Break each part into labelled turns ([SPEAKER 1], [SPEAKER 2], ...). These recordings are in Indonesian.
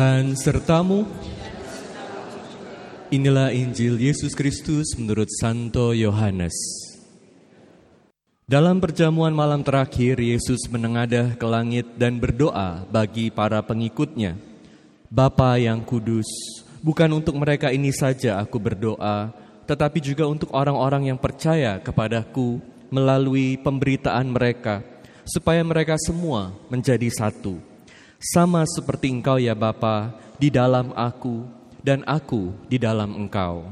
[SPEAKER 1] Tuhan sertamu. Inilah Injil Yesus Kristus menurut Santo Yohanes. Dalam perjamuan malam terakhir, Yesus menengadah ke langit dan berdoa bagi para pengikutnya. Bapa yang kudus, bukan untuk mereka ini saja aku berdoa, tetapi juga untuk orang-orang yang percaya kepadaku melalui pemberitaan mereka, supaya mereka semua menjadi satu. Sama seperti engkau ya Bapa, di dalam aku, dan aku di dalam engkau.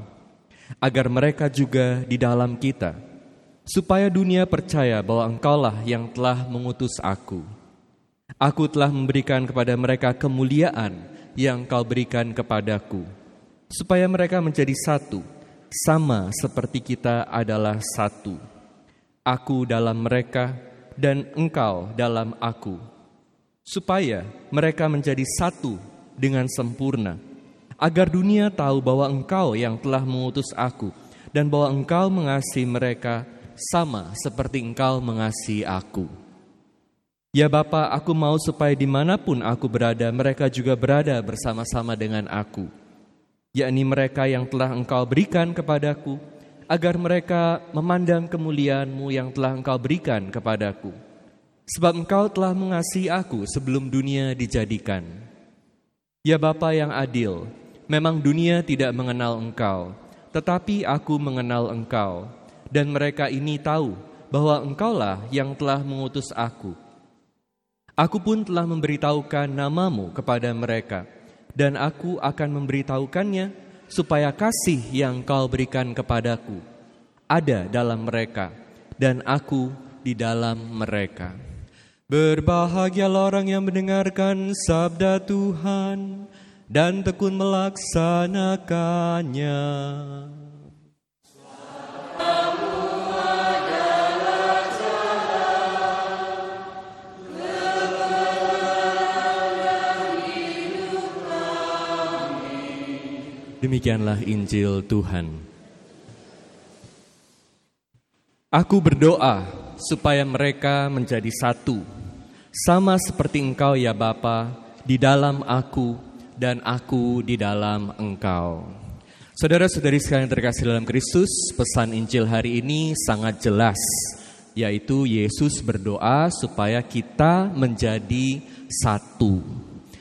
[SPEAKER 1] Agar mereka juga di dalam kita, supaya dunia percaya bahwa engkaulah yang telah mengutus aku. Aku telah memberikan kepada mereka kemuliaan yang kau berikan kepadaku, supaya mereka menjadi satu, sama seperti kita adalah satu. Aku dalam mereka dan engkau dalam aku, supaya mereka menjadi satu dengan sempurna, agar dunia tahu bahwa engkau yang telah mengutus aku, dan bahwa engkau mengasihi mereka sama seperti engkau mengasihi aku. Ya Bapa, aku mau supaya di mana pun aku berada, mereka juga berada bersama-sama dengan aku. Yakni mereka yang telah engkau berikan kepadaku, agar mereka memandang kemuliaanmu yang telah engkau berikan kepadaku. Sebab engkau telah mengasihi aku sebelum dunia dijadikan. Ya Bapa yang adil, memang dunia tidak mengenal engkau, tetapi aku mengenal engkau dan mereka ini tahu bahwa engkaulah yang telah mengutus aku. Aku pun telah memberitahukan namamu kepada mereka, dan aku akan memberitahukannya supaya kasih yang kau berikan kepadaku ada dalam mereka, dan aku di dalam mereka. Berbahagialah orang yang mendengarkan sabda Tuhan dan tekun melaksanakannya. Demikianlah Injil Tuhan. Aku berdoa supaya mereka menjadi satu, sama seperti Engkau ya Bapa, di dalam aku dan aku di dalam Engkau. Saudara-saudari sekalian terkasih dalam Kristus, pesan Injil hari ini sangat jelas, yaitu Yesus berdoa supaya kita menjadi satu.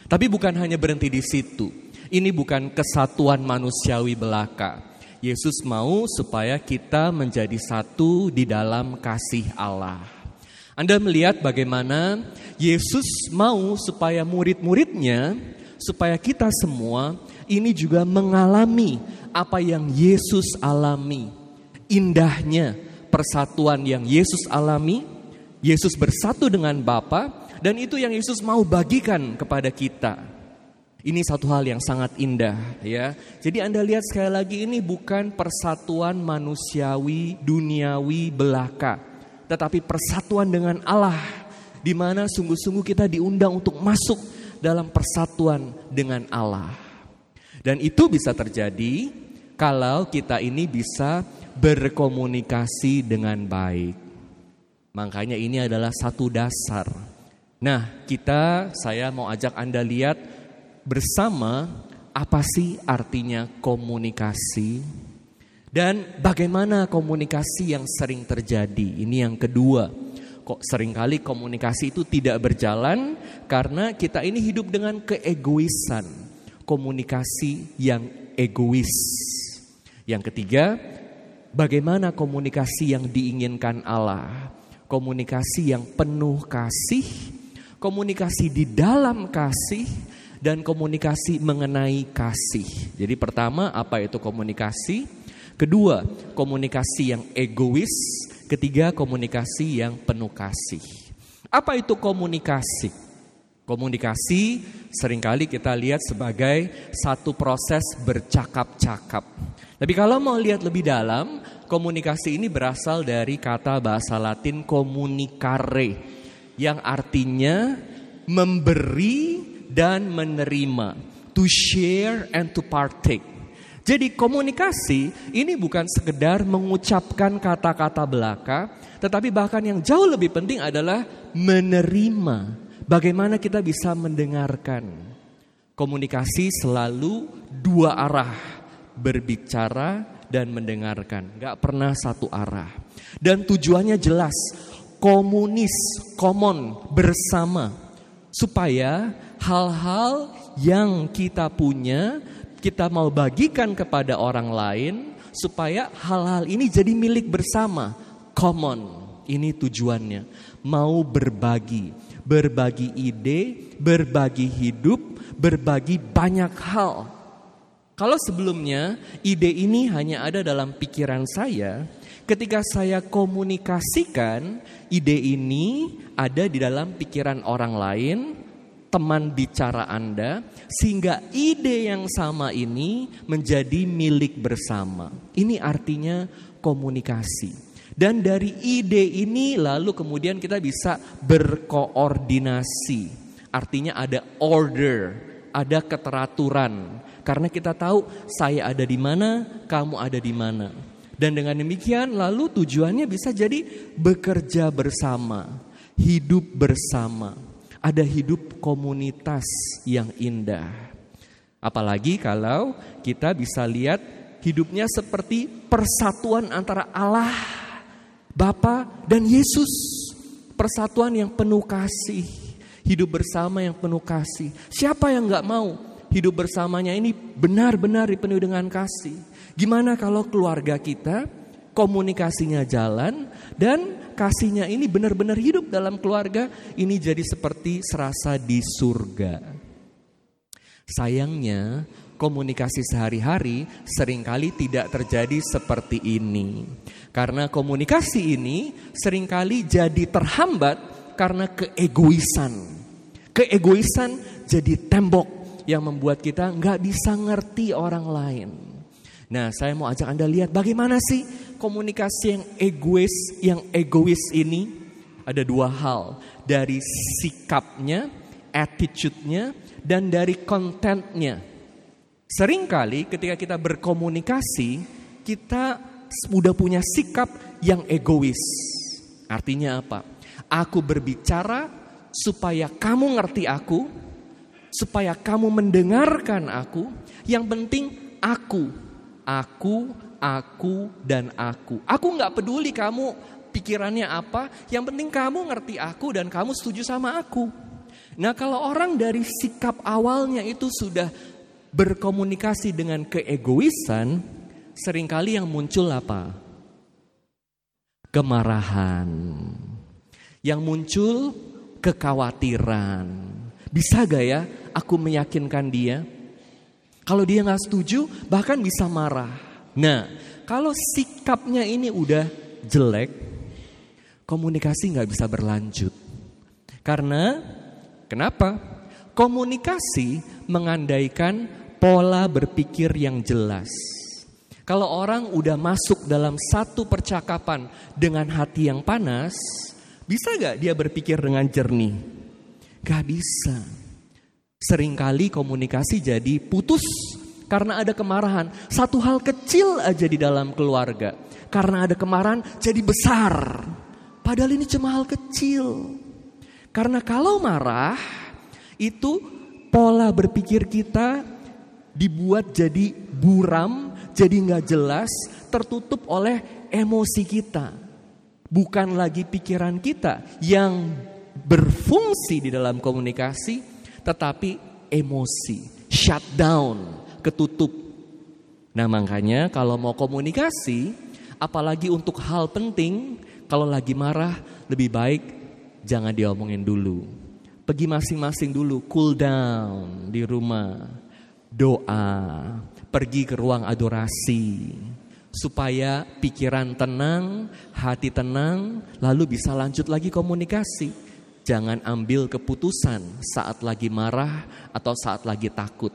[SPEAKER 1] Tapi bukan hanya berhenti di situ, ini bukan kesatuan manusiawi belaka. Yesus mau supaya kita menjadi satu di dalam kasih Allah. Anda melihat bagaimana Yesus mau supaya murid-muridnya, supaya kita semua ini juga mengalami apa yang Yesus alami. Indahnya persatuan yang Yesus alami, Yesus bersatu dengan Bapa dan itu yang Yesus mau bagikan kepada kita. Ini satu hal yang sangat indah ya. Jadi Anda lihat sekali lagi ini bukan persatuan manusiawi, duniawi, belaka. Tetapi persatuan dengan Allah. Di mana sungguh-sungguh kita diundang untuk masuk dalam persatuan dengan Allah. Dan itu bisa terjadi kalau kita ini bisa berkomunikasi dengan baik. Makanya ini adalah satu dasar. Nah, kita saya mau ajak Anda lihat bersama apa sih artinya komunikasi dan bagaimana komunikasi yang sering terjadi. Ini yang kedua. Kok sering kali komunikasi itu tidak berjalan karena kita ini hidup dengan keegoisan. Komunikasi yang egois. Yang ketiga, bagaimana komunikasi yang diinginkan Allah? Komunikasi yang penuh kasih, komunikasi di dalam kasih, dan komunikasi mengenai kasih. Jadi pertama apa itu komunikasi? Kedua, komunikasi yang egois. Ketiga, komunikasi yang penuh kasih. Apa itu komunikasi? Komunikasi sering kali kita lihat sebagai satu proses bercakap-cakap. Tapi kalau mau lihat lebih dalam, komunikasi ini berasal dari kata bahasa Latin communicare yang artinya memberi dan menerima. To share and to partake. Jadi komunikasi ini bukan sekedar mengucapkan kata-kata belaka, tetapi bahkan yang jauh lebih penting adalah menerima. Bagaimana kita bisa mendengarkan. Komunikasi selalu dua arah, berbicara dan mendengarkan, nggak pernah satu arah. Dan tujuannya jelas, komunis, common, bersama, supaya hal-hal yang kita punya kita mau bagikan kepada orang lain supaya hal-hal ini jadi milik bersama, common. Ini tujuannya, mau berbagi, berbagi ide, berbagi hidup, berbagi banyak hal. Kalau sebelumnya ide ini hanya ada dalam pikiran saya, ketika saya komunikasikan ide ini ada di dalam pikiran orang lain, teman bicara Anda, sehingga ide yang sama ini menjadi milik bersama. Ini artinya komunikasi. Dan dari ide ini lalu kemudian kita bisa berkoordinasi. Artinya ada order, ada keteraturan. Karena kita tahu saya ada di mana, kamu ada di mana. Dan dengan demikian lalu tujuannya bisa jadi bekerja bersama, hidup bersama. Ada hidup komunitas yang indah. Apalagi kalau kita bisa lihat hidupnya seperti persatuan antara Allah Bapa dan Yesus. Persatuan yang penuh kasih. Hidup bersama yang penuh kasih. Siapa yang nggak mau hidup bersamanya ini benar-benar dipenuhi dengan kasih. Gimana kalau keluarga kita komunikasinya jalan dan kasihnya ini benar-benar hidup dalam keluarga ini jadi seperti serasa di surga. Sayangnya komunikasi sehari-hari sering kali tidak terjadi seperti ini. Karena komunikasi ini sering kali jadi terhambat karena keegoisan. Keegoisan jadi tembok yang membuat kita nggak bisa ngerti orang lain. Nah, saya mau ajak Anda lihat bagaimana sih komunikasi yang egois, yang egois ini. Ada dua hal, dari sikapnya, attitude-nya, dan dari kontennya. Seringkali ketika kita berkomunikasi, kita sudah punya sikap yang egois. Artinya apa? Aku berbicara supaya kamu ngerti aku, supaya kamu mendengarkan aku. Yang penting aku, aku, aku, dan aku. Aku nggak peduli kamu pikirannya apa. Yang penting kamu ngerti aku dan kamu setuju sama aku. Nah kalau orang dari sikap awalnya itu sudah berkomunikasi dengan keegoisan, sering kali yang muncul apa? Kemarahan. Yang muncul kekhawatiran. Bisa gak ya aku meyakinkan dia? Kalau dia nggak setuju, bahkan bisa marah. Nah, kalau sikapnya ini udah jelek, komunikasi nggak bisa berlanjut. Karena kenapa? Komunikasi mengandaikan pola berpikir yang jelas. Kalau orang udah masuk dalam satu percakapan dengan hati yang panas, bisa gak dia berpikir dengan jernih? Gak bisa. Seringkali komunikasi jadi putus karena ada kemarahan. Satu hal kecil aja di dalam keluarga. Karena ada kemarahan jadi besar. Padahal ini cuma hal kecil. Karena kalau marah itu pola berpikir kita dibuat jadi buram, jadi nggak jelas, tertutup oleh emosi kita. Bukan lagi pikiran kita yang berfungsi di dalam komunikasi, tetapi emosi, shutdown, ketutup. Nah makanya kalau mau komunikasi, apalagi untuk hal penting, kalau lagi marah lebih baik jangan diomongin dulu. Pergi masing-masing dulu, cool down di rumah doa, pergi ke ruang adorasi, supaya pikiran tenang, hati tenang, lalu bisa lanjut lagi komunikasi. Jangan ambil keputusan saat lagi marah atau saat lagi takut,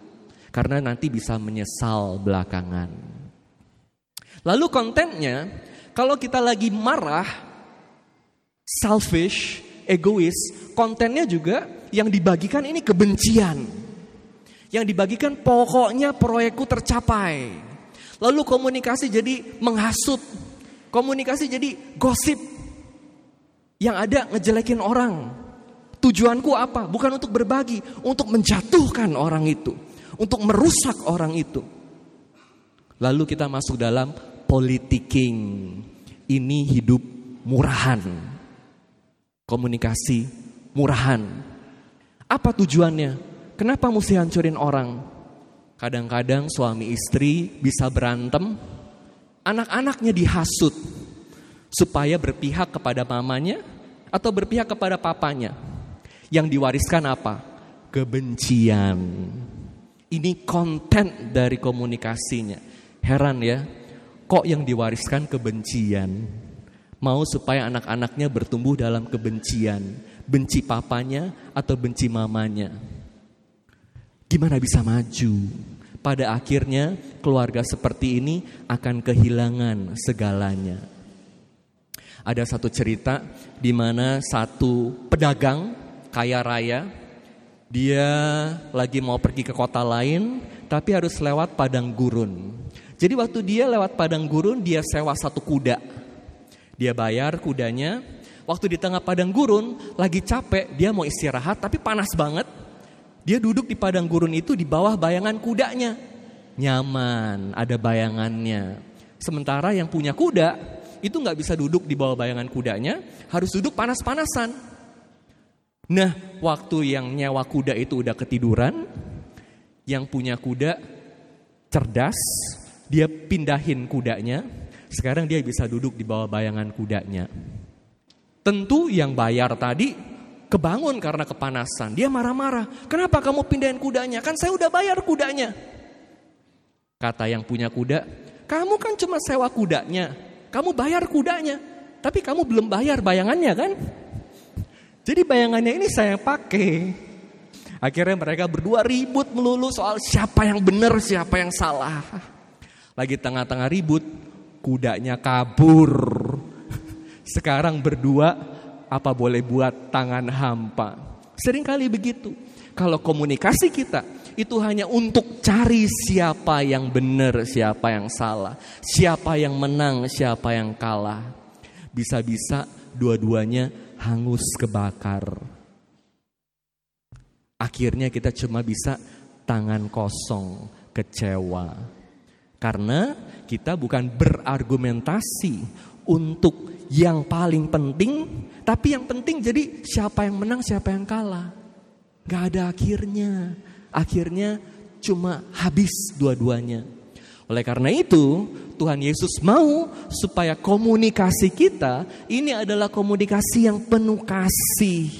[SPEAKER 1] karena nanti bisa menyesal belakangan. Lalu kontennya, kalau kita lagi marah, selfish, egois, kontennya juga yang dibagikan ini kebencian yang dibagikan pokoknya proyekku tercapai. Lalu komunikasi jadi menghasut. Komunikasi jadi gosip. Yang ada ngejelekin orang. Tujuanku apa? Bukan untuk berbagi, untuk menjatuhkan orang itu, untuk merusak orang itu. Lalu kita masuk dalam politiking. Ini hidup murahan. Komunikasi murahan. Apa tujuannya? Kenapa mesti hancurin orang? Kadang-kadang suami istri bisa berantem, anak-anaknya dihasut supaya berpihak kepada mamanya atau berpihak kepada papanya. Yang diwariskan apa? Kebencian. Ini konten dari komunikasinya. Heran ya, kok yang diwariskan kebencian? Mau supaya anak-anaknya bertumbuh dalam kebencian, benci papanya atau benci mamanya. Gimana bisa maju? Pada akhirnya keluarga seperti ini akan kehilangan segalanya. Ada satu cerita di mana satu pedagang kaya raya dia lagi mau pergi ke kota lain tapi harus lewat padang gurun. Jadi waktu dia lewat padang gurun dia sewa satu kuda. Dia bayar kudanya. Waktu di tengah padang gurun lagi capek dia mau istirahat tapi panas banget. Dia duduk di padang gurun itu di bawah bayangan kudanya. Nyaman, ada bayangannya. Sementara yang punya kuda itu nggak bisa duduk di bawah bayangan kudanya, harus duduk panas-panasan. Nah, waktu yang nyawa kuda itu udah ketiduran, yang punya kuda cerdas, dia pindahin kudanya, sekarang dia bisa duduk di bawah bayangan kudanya. Tentu yang bayar tadi kebangun karena kepanasan. Dia marah-marah. Kenapa kamu pindahin kudanya? Kan saya udah bayar kudanya. Kata yang punya kuda, kamu kan cuma sewa kudanya. Kamu bayar kudanya, tapi kamu belum bayar bayangannya kan? Jadi bayangannya ini saya pakai. Akhirnya mereka berdua ribut melulu soal siapa yang benar, siapa yang salah. Lagi tengah-tengah ribut, kudanya kabur. Sekarang berdua apa boleh buat tangan hampa. Sering kali begitu. Kalau komunikasi kita itu hanya untuk cari siapa yang benar, siapa yang salah, siapa yang menang, siapa yang kalah. Bisa-bisa dua-duanya hangus kebakar. Akhirnya kita cuma bisa tangan kosong, kecewa. Karena kita bukan berargumentasi untuk yang paling penting, tapi yang penting jadi siapa yang menang, siapa yang kalah. Gak ada akhirnya. Akhirnya cuma habis dua-duanya. Oleh karena itu, Tuhan Yesus mau supaya komunikasi kita ini adalah komunikasi yang penuh kasih.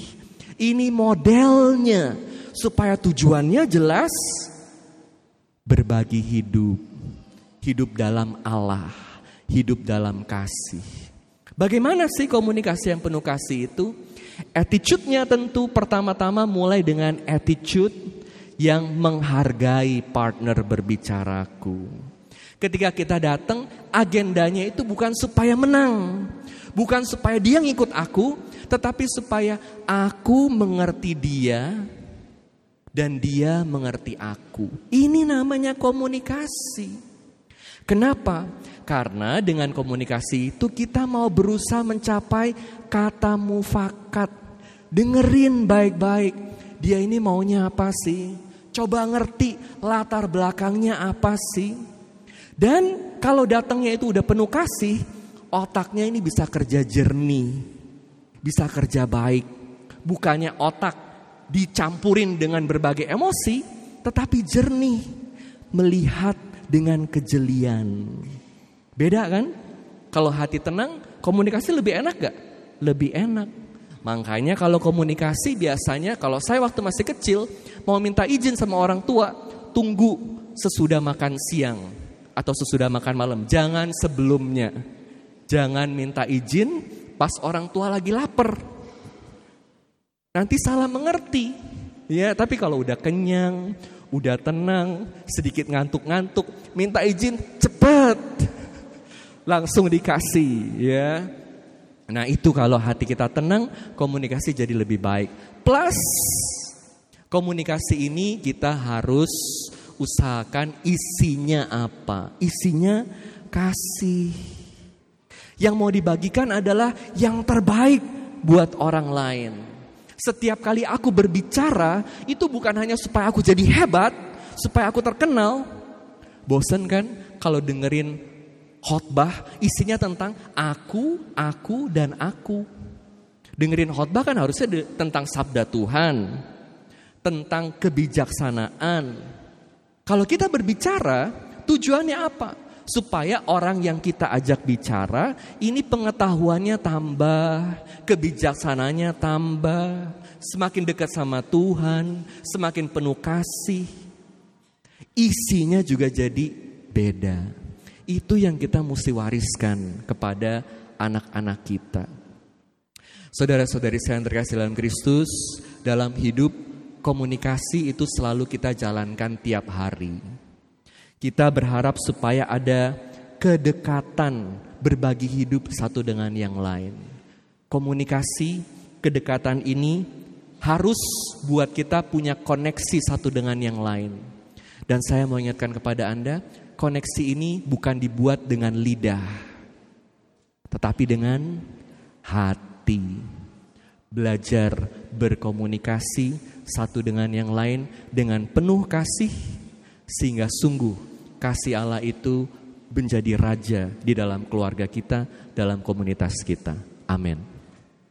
[SPEAKER 1] Ini modelnya supaya tujuannya jelas berbagi hidup. Hidup dalam Allah, hidup dalam kasih. Bagaimana sih komunikasi yang penuh kasih itu? Attitude-nya tentu pertama-tama mulai dengan attitude yang menghargai partner berbicaraku. Ketika kita datang, agendanya itu bukan supaya menang, bukan supaya dia ngikut aku, tetapi supaya aku mengerti dia dan dia mengerti aku. Ini namanya komunikasi. Kenapa? Karena dengan komunikasi itu kita mau berusaha mencapai kata mufakat. Dengerin baik-baik. Dia ini maunya apa sih? Coba ngerti latar belakangnya apa sih? Dan kalau datangnya itu udah penuh kasih, otaknya ini bisa kerja jernih. Bisa kerja baik. Bukannya otak dicampurin dengan berbagai emosi, tetapi jernih. Melihat dengan kejelian. Beda kan? Kalau hati tenang, komunikasi lebih enak gak? Lebih enak. Makanya kalau komunikasi biasanya kalau saya waktu masih kecil mau minta izin sama orang tua, tunggu sesudah makan siang atau sesudah makan malam. Jangan sebelumnya. Jangan minta izin pas orang tua lagi lapar. Nanti salah mengerti. Ya, tapi kalau udah kenyang, udah tenang, sedikit ngantuk-ngantuk, minta izin cepat. Langsung dikasih ya. Nah itu kalau hati kita tenang, komunikasi jadi lebih baik. Plus komunikasi ini kita harus usahakan isinya apa? Isinya kasih. Yang mau dibagikan adalah yang terbaik buat orang lain. Setiap kali aku berbicara, itu bukan hanya supaya aku jadi hebat, supaya aku terkenal. Bosen kan kalau dengerin khotbah isinya tentang aku, aku, dan aku. Dengerin khotbah kan harusnya tentang sabda Tuhan, tentang kebijaksanaan. Kalau kita berbicara, tujuannya apa? Supaya orang yang kita ajak bicara, ini pengetahuannya tambah, kebijaksanaannya tambah, semakin dekat sama Tuhan, semakin penuh kasih. Isinya juga jadi beda. Itu yang kita mesti wariskan kepada anak-anak kita. Saudara-saudari saya yang terkasih dalam Kristus, dalam hidup komunikasi itu selalu kita jalankan tiap hari. Kita berharap supaya ada kedekatan berbagi hidup satu dengan yang lain. Komunikasi, kedekatan ini harus buat kita punya koneksi satu dengan yang lain. Dan saya mau ingatkan kepada Anda, koneksi ini bukan dibuat dengan lidah, tetapi dengan hati. Belajar berkomunikasi satu dengan yang lain dengan penuh kasih, sehingga sungguh kasih Allah itu menjadi raja di dalam keluarga kita, dalam komunitas kita. Amin.